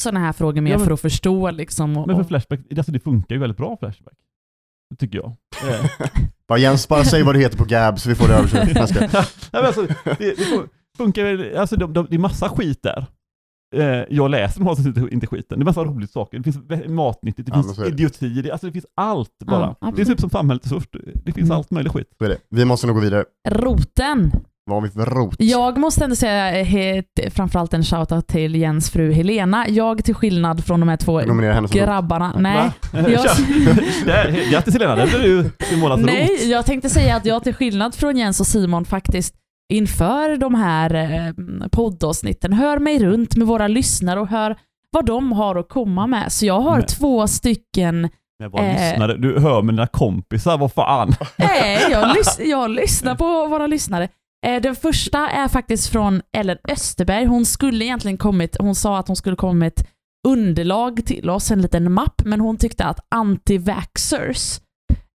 Speaker 2: sådana här frågor mer
Speaker 1: Ja, men-
Speaker 2: för att förstå. Liksom, och,
Speaker 1: Men för Flashback, alltså det funkar ju väldigt bra Flashback. Det tycker jag. [laughs]
Speaker 3: Bara Jens, bara säg vad du heter på Gab så vi får det översatt. [laughs]
Speaker 1: Nej, men alltså, det, det fun- funkar alltså de, de, det är massa skit där. Eh, jag läser men har inte, inte skiten. Det är massa roliga saker. Det finns matnyttigt, det
Speaker 3: Ja,
Speaker 1: finns
Speaker 3: så är det.
Speaker 1: idioti, det, alltså det finns allt bara. det är typ som samhället är störst. Det finns
Speaker 2: Mm.
Speaker 1: allt möjligt skit.
Speaker 3: Så är det. Vi måste nog gå vidare.
Speaker 2: Roten.
Speaker 3: Vad har vi för rot?
Speaker 2: Jag måste ändå säga eh, he- framförallt en shoutout till Jens fru Helena. Jag till skillnad från de här två
Speaker 3: som rot.
Speaker 2: grabbarna. Nej? [laughs] Jag- [laughs]
Speaker 1: Grattis Helena, det blir du Simonas
Speaker 2: Nej,
Speaker 1: rot.
Speaker 2: jag tänkte säga att jag till skillnad från Jens och Simon faktiskt inför de här eh, poddavsnitten hör mig runt med våra lyssnare och hör vad de har att komma med. Så jag har
Speaker 1: Men-
Speaker 2: två stycken
Speaker 1: Men vad
Speaker 2: Eh.
Speaker 1: du hör med dina kompisar, vad fan.
Speaker 2: Nej, jag, lys- [laughs] jag lyssnar på våra lyssnare. Eh, den första är faktiskt från Ellen Österberg. Hon skulle egentligen kommit, hon sa att hon skulle komma med ett underlag till oss, en liten mapp, men hon tyckte att anti-vaxxers,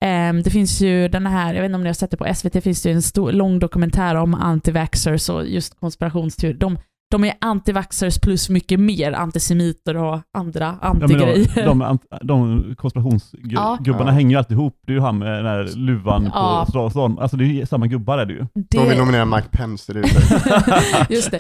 Speaker 2: eh, det finns ju den här, jag vet inte om ni har sett det på SVT, finns det ju en stor, lång dokumentär om anti-vaxxers och just konspirationsteorier. De, de är anti-vaxxers plus mycket mer antisemiter och andra
Speaker 1: Ja,
Speaker 2: antigrejer.
Speaker 1: de, de, ant- de konspirationsgubbarna
Speaker 2: Ja.
Speaker 3: Ja.
Speaker 1: hänger ju alltid ihop. Det är ju han med den här luvan
Speaker 2: Ja.
Speaker 1: på stan. Alltså det är ju samma gubbar är det ju.
Speaker 3: De vill nominera Mike Pence, det är det.
Speaker 2: Just det.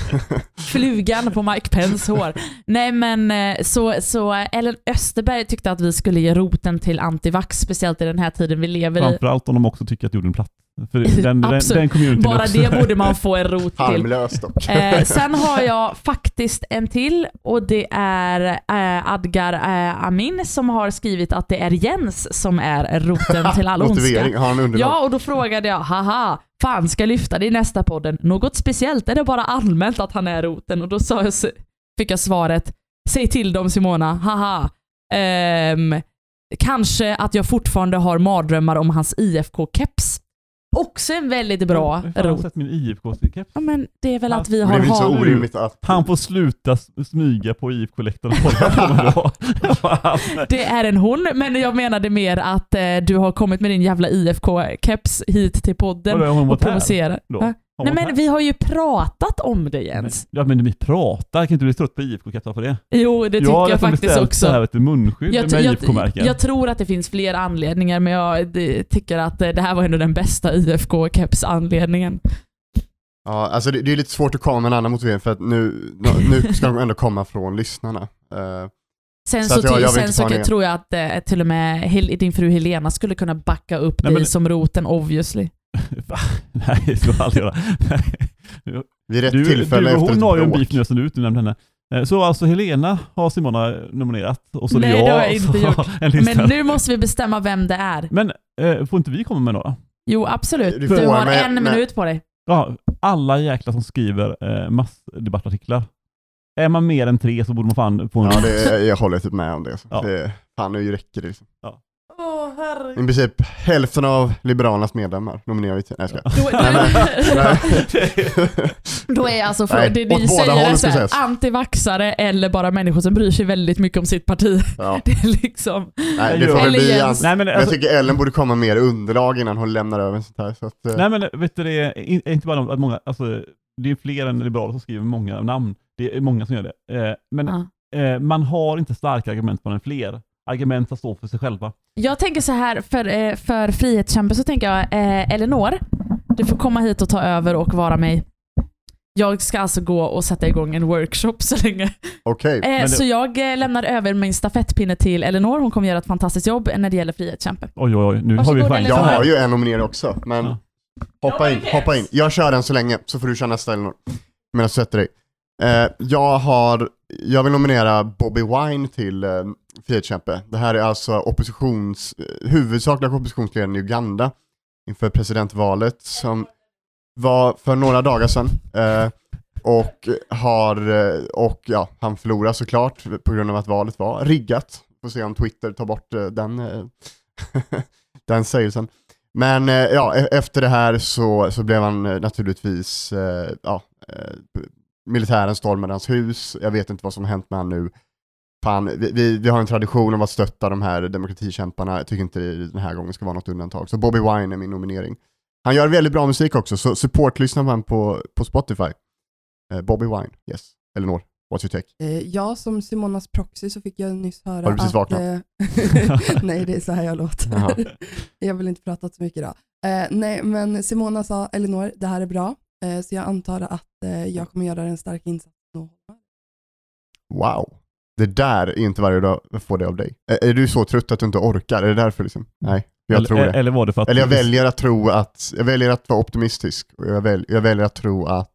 Speaker 2: Flugan på Mike Pence hår. Nej men eh, så, så Ellen Österberg tyckte att vi skulle ge roten till antivax, speciellt i den här tiden vi lever i.
Speaker 1: Framförallt om de också tycker att jorden är platt. För den, den, den [laughs] communityn
Speaker 2: Bara
Speaker 1: också.
Speaker 2: det [laughs] borde man få en rot till.
Speaker 3: Harmlöst dock.
Speaker 2: Eh, [laughs] sen har jag faktiskt en till och det är eh, Adgar eh, Amin som har skrivit att det är Jens som är roten till all ondska. Ja, och då frågade jag, haha, fan ska lyfta det i nästa podden? Något speciellt? Är det bara allmänt att han är roten? Och då sa jag, fick jag svaret, säg till dem Simona, haha. Ehm, kanske att jag fortfarande har mardrömmar om hans IFK-keps. Också en väldigt bra
Speaker 1: Hur fan har
Speaker 2: rot.
Speaker 1: sett min IFK-keps?
Speaker 2: Ja, men det är väl
Speaker 1: Han-
Speaker 2: att vi
Speaker 3: det
Speaker 2: har
Speaker 3: är väl inte så orimligt att...
Speaker 1: Han får sluta s- smyga på IFK-läktaren och kolla på mig [laughs] då. Fan.
Speaker 2: Det är en hon, men jag menade mer att eh, du har kommit med din jävla IFK-keps hit till podden
Speaker 1: Vadå, har hon
Speaker 2: och
Speaker 1: varit här
Speaker 2: provocerar.
Speaker 1: då?
Speaker 2: Va?
Speaker 1: Har
Speaker 2: Nej men
Speaker 1: här?
Speaker 2: vi har ju pratat om det Jens.
Speaker 1: Ja men vi pratar, kan inte du bli trött på IFK-kepsar för det?
Speaker 2: Jo, det tycker jag
Speaker 1: dessutom
Speaker 2: faktiskt
Speaker 1: beställt
Speaker 2: också.
Speaker 1: så här, vet du, munskydd
Speaker 2: Jag,
Speaker 1: med
Speaker 2: jag,
Speaker 1: IFK-märken.
Speaker 2: jag tror att det finns fler anledningar, men jag det, tycker att eh, det här var ändå den bästa IFK-keps-anledningen.
Speaker 3: Ja, alltså det, det är lite svårt att komma med en annan motivering för att nu, nu ska de ändå komma från lyssnarna. Eh,
Speaker 2: Sen
Speaker 3: Så
Speaker 2: så,
Speaker 3: jag- jag
Speaker 2: sen så tror jag att eh, till och med Hel- din fru Helena skulle kunna backa upp
Speaker 1: Nej,
Speaker 2: dig
Speaker 1: men-
Speaker 2: som roten obviously.
Speaker 1: Va? Nej, det ska jag aldrig göra. Nej.
Speaker 3: vid rätt
Speaker 1: Du,
Speaker 3: tillfälle
Speaker 1: du och hon har ju en beef nu som du inte nämnde henne. Eh, Så alltså Helena har Simona nominerat och så är
Speaker 2: Nej,
Speaker 1: jag
Speaker 2: det har jag inte gjort. Men nu måste vi bestämma vem det är.
Speaker 1: Men eh, får inte vi komma med några?
Speaker 2: Jo, absolut.
Speaker 3: Du
Speaker 2: Du, har
Speaker 3: men-
Speaker 2: en
Speaker 3: men-
Speaker 2: minut på dig.
Speaker 1: Ja, alla jäklar som skriver eh, massdebattartiklar. Är man mer än tre så borde man fan få en...
Speaker 3: Ja, det, är- jag håller typ med om det.
Speaker 1: Ja.
Speaker 3: det fan, nu räcker det liksom.
Speaker 2: Åh, herregud.
Speaker 3: I princip hälften av Liberalernas medlemmar nominerar vi till. Nej, jag skojar.
Speaker 2: Då,
Speaker 3: Nej,
Speaker 2: då, då är alltså för,
Speaker 3: Nej,
Speaker 2: det ni säger är
Speaker 3: ska
Speaker 2: antivaxare eller bara människor som bryr sig väldigt mycket om sitt parti.
Speaker 3: Ja. [laughs]
Speaker 2: Det är liksom...
Speaker 3: Nej, det får väl bli
Speaker 2: Jens.
Speaker 1: Nej men,
Speaker 3: Men jag
Speaker 1: alltså,
Speaker 3: tycker Ellen borde komma mer underlag innan hon lämnar över sånt här. Så att, eh,
Speaker 1: nej men vet du det, är in- är inte bara att många, alltså det är fler än liberaler som skriver många namn. Det är många som gör det. Eh, men
Speaker 2: Ja.
Speaker 1: eh, man har inte starka argument på än fler. Argument som står för sig själva.
Speaker 2: Jag tänker så här, för, eh, för frihetskämpe så tänker jag, eh, Elinor, du får komma hit och ta över och vara mig. Jag ska alltså gå och sätta igång en workshop så länge.
Speaker 3: Okej,
Speaker 2: Eh,
Speaker 1: det-
Speaker 2: Så jag eh, lämnar över min stafettpinne till Elinor. Hon kommer göra ett fantastiskt jobb när det gäller frihetskämpe.
Speaker 1: Oj oj oj, nu
Speaker 2: Varsågod,
Speaker 1: har vi
Speaker 3: jag har ju en nominering också, men
Speaker 1: Ja.
Speaker 3: hoppa in, hoppa in. Jag kör den så länge, så får du köra nästa Elinor. Medan du sätter dig. Eh, jag har, jag vill nominera Bobby Wine till eh, frihetskämpe. Det här är alltså oppositions, eh, huvudsakliga oppositionsledaren i Uganda inför presidentvalet som var för några dagar sedan. Eh, och har, eh, och ja, han förlorar såklart på grund av att valet var riggat. Får se om Twitter tar bort eh, den, [laughs] den sägelsen. Men ja, e-, efter det här så, så blev han naturligtvis, ja, militären stormade hans hus, jag vet inte vad som har hänt med han nu. Fan, vi, vi, vi har en tradition av att stötta de här demokratikämparna, jag tycker inte det den här gången ska vara något undantag. Så Bobby Wine är min nominering. Han gör väldigt bra musik också, så support-lyssna på honom på, på Spotify. Eh, Bobby Wine, yes. Elinor, what's your take?
Speaker 4: Eh, jag som Simonas proxy så fick jag nyss höra
Speaker 3: Har du precis
Speaker 4: att...
Speaker 3: vaknat?
Speaker 4: eh, [laughs] nej, det är så här jag låter. [laughs] Jag vill inte prata så mycket idag. Eh, nej, men Simona sa, Elinor, det här är bra. Eh, så jag antar att jag kommer göra en stark insats.
Speaker 3: Wow. Det där är inte varje dag jag får det av dig. Är, är du så trött att du inte orkar? Är det därför liksom? Nej, jag
Speaker 1: eller,
Speaker 3: tror det.
Speaker 1: Eller var det för att...
Speaker 3: Eller jag väljer att tro att, jag väljer att vara optimistisk och jag, väl, jag väljer att tro att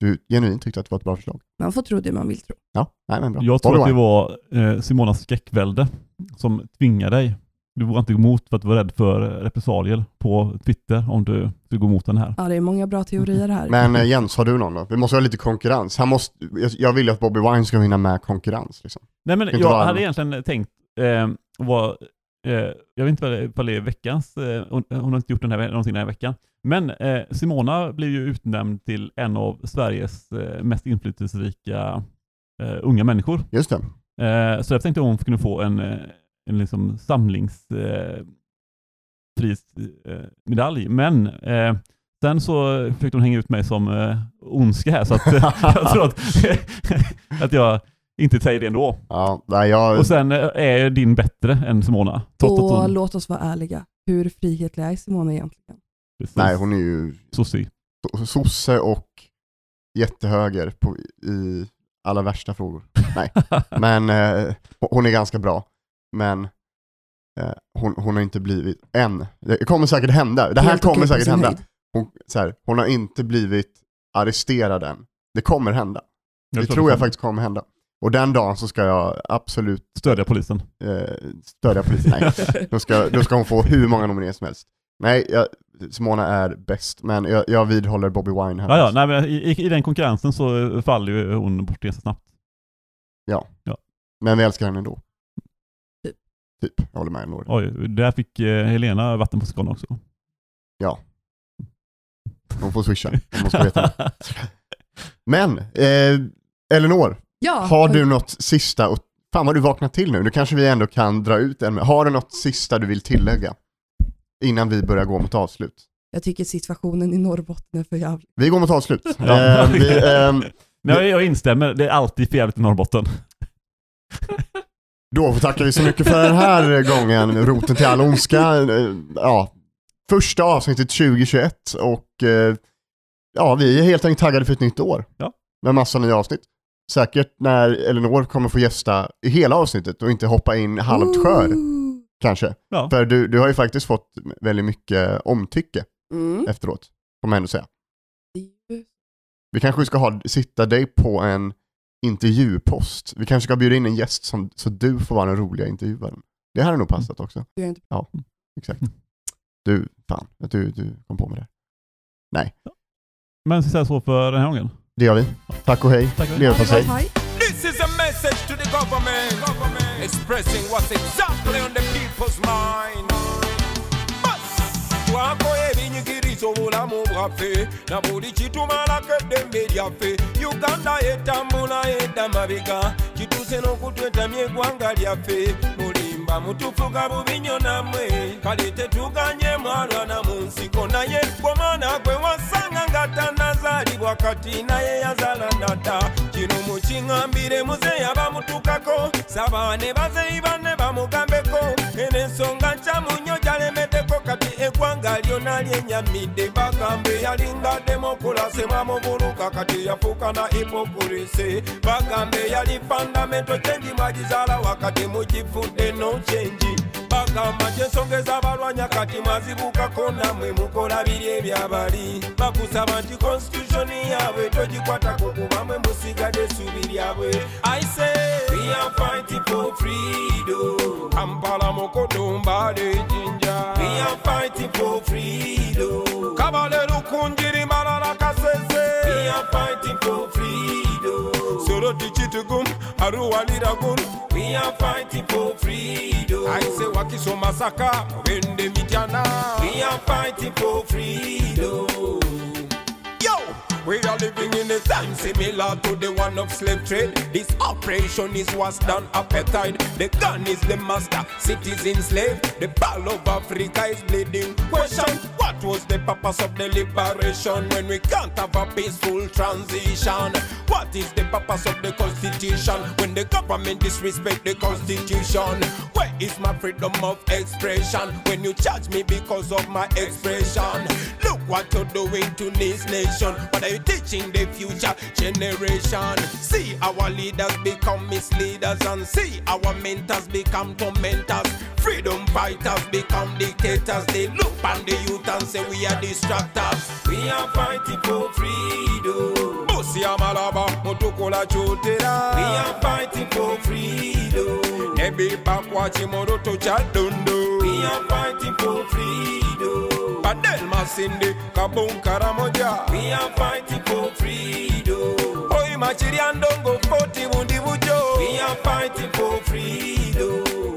Speaker 3: du genuint tyckte att det var ett bra förslag.
Speaker 4: Man får tro det man vill tro.
Speaker 3: Ja, nej men bra.
Speaker 1: Jag tror att det var eh, Simonas skräckvälde som tvingade dig. Du vågade inte gå emot för att du var rädd för repressalier på Twitter om du skulle gå emot den här.
Speaker 4: Ja, det är många bra teorier här.
Speaker 3: Men eh, Jens, har du någon då? Vi måste ha lite konkurrens. Han måste, jag, vill ju att Bobby Wine ska vinna med konkurrens. Liksom.
Speaker 1: Nej men jag hade egentligen tänkt eh, var, eh, jag vet inte vad det- ifall det är veckans, eh, hon, hon har inte gjort den här, någonting den här veckan. Men eh, Simona blev ju utnämnd till en av Sveriges mest inflytelserika unga människor.
Speaker 3: Just det.
Speaker 1: Så jag tänkte hon kunde få en, en liksom samlings eh. Eh. Men eh, sen så försökte hon hänga ut mig som eh, ondska här så att [laughs] jag tror att, [laughs] att jag inte säger det ändå.
Speaker 3: Ja, nej, jag,
Speaker 1: Och sen eh, är din bättre än Simona.
Speaker 4: Och
Speaker 1: hon...
Speaker 4: låt oss vara ärliga. Hur frihetlig är Simona egentligen?
Speaker 1: Precis.
Speaker 3: nej, hon är ju
Speaker 1: Soci.
Speaker 3: so- sosse och jättehöger på, i alla värsta frågor. Nej, [laughs] men eh, hon är ganska bra. Men eh, hon, hon har inte blivit, än, det kommer säkert hända. Det här
Speaker 4: Helt
Speaker 3: kommer
Speaker 4: okej på
Speaker 3: säkert
Speaker 4: sin
Speaker 3: hända.
Speaker 4: höjd.
Speaker 3: Hon, så här, hon har inte blivit arresterad än. Det kommer hända. Det
Speaker 1: tror
Speaker 3: tror jag faktiskt kommer hända. Och den dagen så ska jag absolut
Speaker 1: Stödja polisen.
Speaker 3: eh, stödja polisen. Nej. Då, ska, då ska hon få hur många nomineringar som helst. Nej, jag, Simona är bäst, men jag, jag vidhåller Bobby Wine här.
Speaker 1: Ja, ja, nej, men i, i, I den konkurrensen så faller ju hon bort ganska snabbt.
Speaker 3: Men vi älskar henne ändå.
Speaker 4: Typ.
Speaker 3: Jag håller med Nord.
Speaker 1: Oj, där fick eh, Helena vatten på skon också.
Speaker 3: Hon får swisha, hon måste veta det. Men, eh, Elinor,
Speaker 4: Ja,
Speaker 3: har du något sista, och, fan vad du vaknat till nu, nu kanske vi ändå kan dra ut en, har du något sista du vill tillägga? Innan vi börjar gå mot avslut.
Speaker 4: jag tycker situationen i Norrbotten är för jävlig.
Speaker 3: Vi går mot avslut.
Speaker 1: Ja.
Speaker 3: Eh, vi, [laughs]
Speaker 1: Men jag, jag instämmer, det är alltid för jävligt i Norrbotten. [laughs]
Speaker 3: Då tackar vi så mycket för den här gången, roten till all ondska. Eh, Ja, första avsnittet 2021 och eh, ja, vi är helt enkelt taggade för ett nytt år.
Speaker 1: Ja.
Speaker 3: Med massa nya avsnitt. Säkert när Elinor kommer få gästa i hela avsnittet och inte hoppa in halvt skör
Speaker 4: Ooh.
Speaker 3: kanske.
Speaker 1: Ja.
Speaker 3: För du, du har ju faktiskt fått väldigt mycket omtycke
Speaker 4: Mm.
Speaker 3: efteråt, får man ändå säga. Vi kanske ska ha, sitta dig på en intervjupost. Vi kanske ska bjuda in en gäst som, så du får vara den roliga intervjuaren. Det hade nog passat också.
Speaker 4: du är inte-
Speaker 3: Exakt. Du, fan, att du, du kom på med det.
Speaker 1: Men ska vi säga så för den här gången?
Speaker 3: Det gör vi. Tack och hej.
Speaker 1: Tack och hej.
Speaker 3: Leverpastej.
Speaker 4: Hej.
Speaker 5: This is a message to the government, government. expressing what's exactly on the people's mind. Twakola ebinyigiriza obulamu bwaffe na buli kitumalako eddembe lyaffe. Uganda etambula edda mabega kituuse n'okutwetamya eggwanga lyaffe. Mulimba mutufuga bubi nnyo nammwe kale tetuganye mwalwana mu nsiko. Naye gwomwana gwe wasanga nga tannazaalibwa kati naye yazaala nadda kino mukiŋŋambire muzeeyi abamutukako saba ne bazeeyi banne bamugambeko eno ensonga byonna lyenyamidde bagamba eyalinga demokulasi mwamubuluka kati yafuuka na hipokulisi eh, bagamba eyali fandamento kyengi mwagizaala wakati mugifudde no kyengi bagamba kyensongeza abalwanya kati mwazibukako namwe mukola biri ebyabali. Bakusaba nti konstitutioni yaabwe togikwatako kuba mwe musigadde essuubi lyabwe. Aise me and fighting for freedom. Kampala mokodomba de jinja. We are fighting for freedom. Kabale lukunjiri malala kasese. We are fighting for freedom. Solo tichitugum aruwaliragum. We are fighting for freedom. I say wakiso masaka wende mitjana. We are fighting for freedom. We are living in a time similar to the one of slave trade. This operation is what's done appetite. The gun is the master, citizen slave. The ball of Africa is bleeding. Question What was the purpose of the liberation when we can't have a peaceful transition? What is the purpose of the constitution when the government disrespect the constitution? Where is my freedom of expression when you charge me because of my expression? Look what you're doing to this nation. What are you teaching the future generation? See our leaders become misleaders and see our mentors become tormentors. Freedom fighters become dictators. They look on the youth and say we are distractors. We are fighting for freedom. Bosi amalaba mutukola chotera. We are fighting for freedom. Every backward tomorrow to Chadundo. We are fighting for freedom. Padel Masinde, Kabun Karamoja. We are fighting for freedom. Oi Machiri Andongo, Koti Mundivujo. We are fighting for freedom.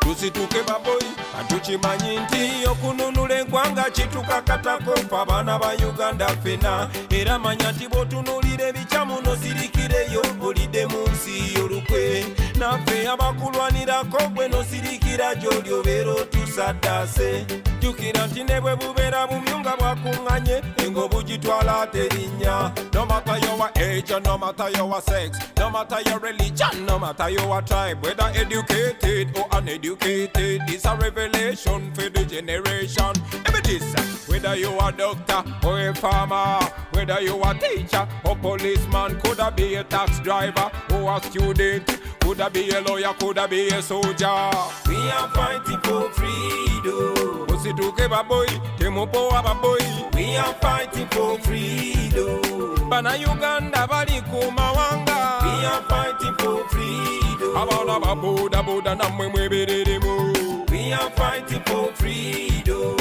Speaker 5: Tu Tusi tuke baboi atukimanyi nti okununula eggwanga kitukakatako fe abaana ba uganda fena era manya nti bw'otunuulira ebikyamu nosirikireyo olidde mu nsi olukwe naffe abakulwanirako gwe nosirikira gy'oli obeera otusaddaase jjukira nti bwe bubeera bumyu nga bwakuŋŋanye engo bugitwala terinnya. No your age no your sex no your religion no your tribe whether educated or uneducated it's a revelation for the generation. This whether you a doctor or a farmer whether you a teacher or policeman could a be a tax driver or a student could a be a lawyer could a be a soldier. We are fighting for freedom usituke baboyi temupowa baboyi we are fighting for freedom bana uganda bali ku mawanga we are fighting for freedom abaana babodaboda nammwe mwebereremu we are fighting for freedom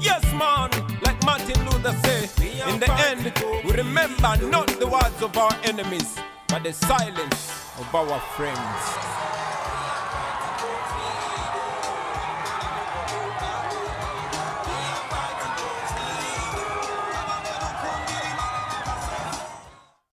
Speaker 5: yes man like martin luther said in the end we remember not the words of our enemies but the silence of our friends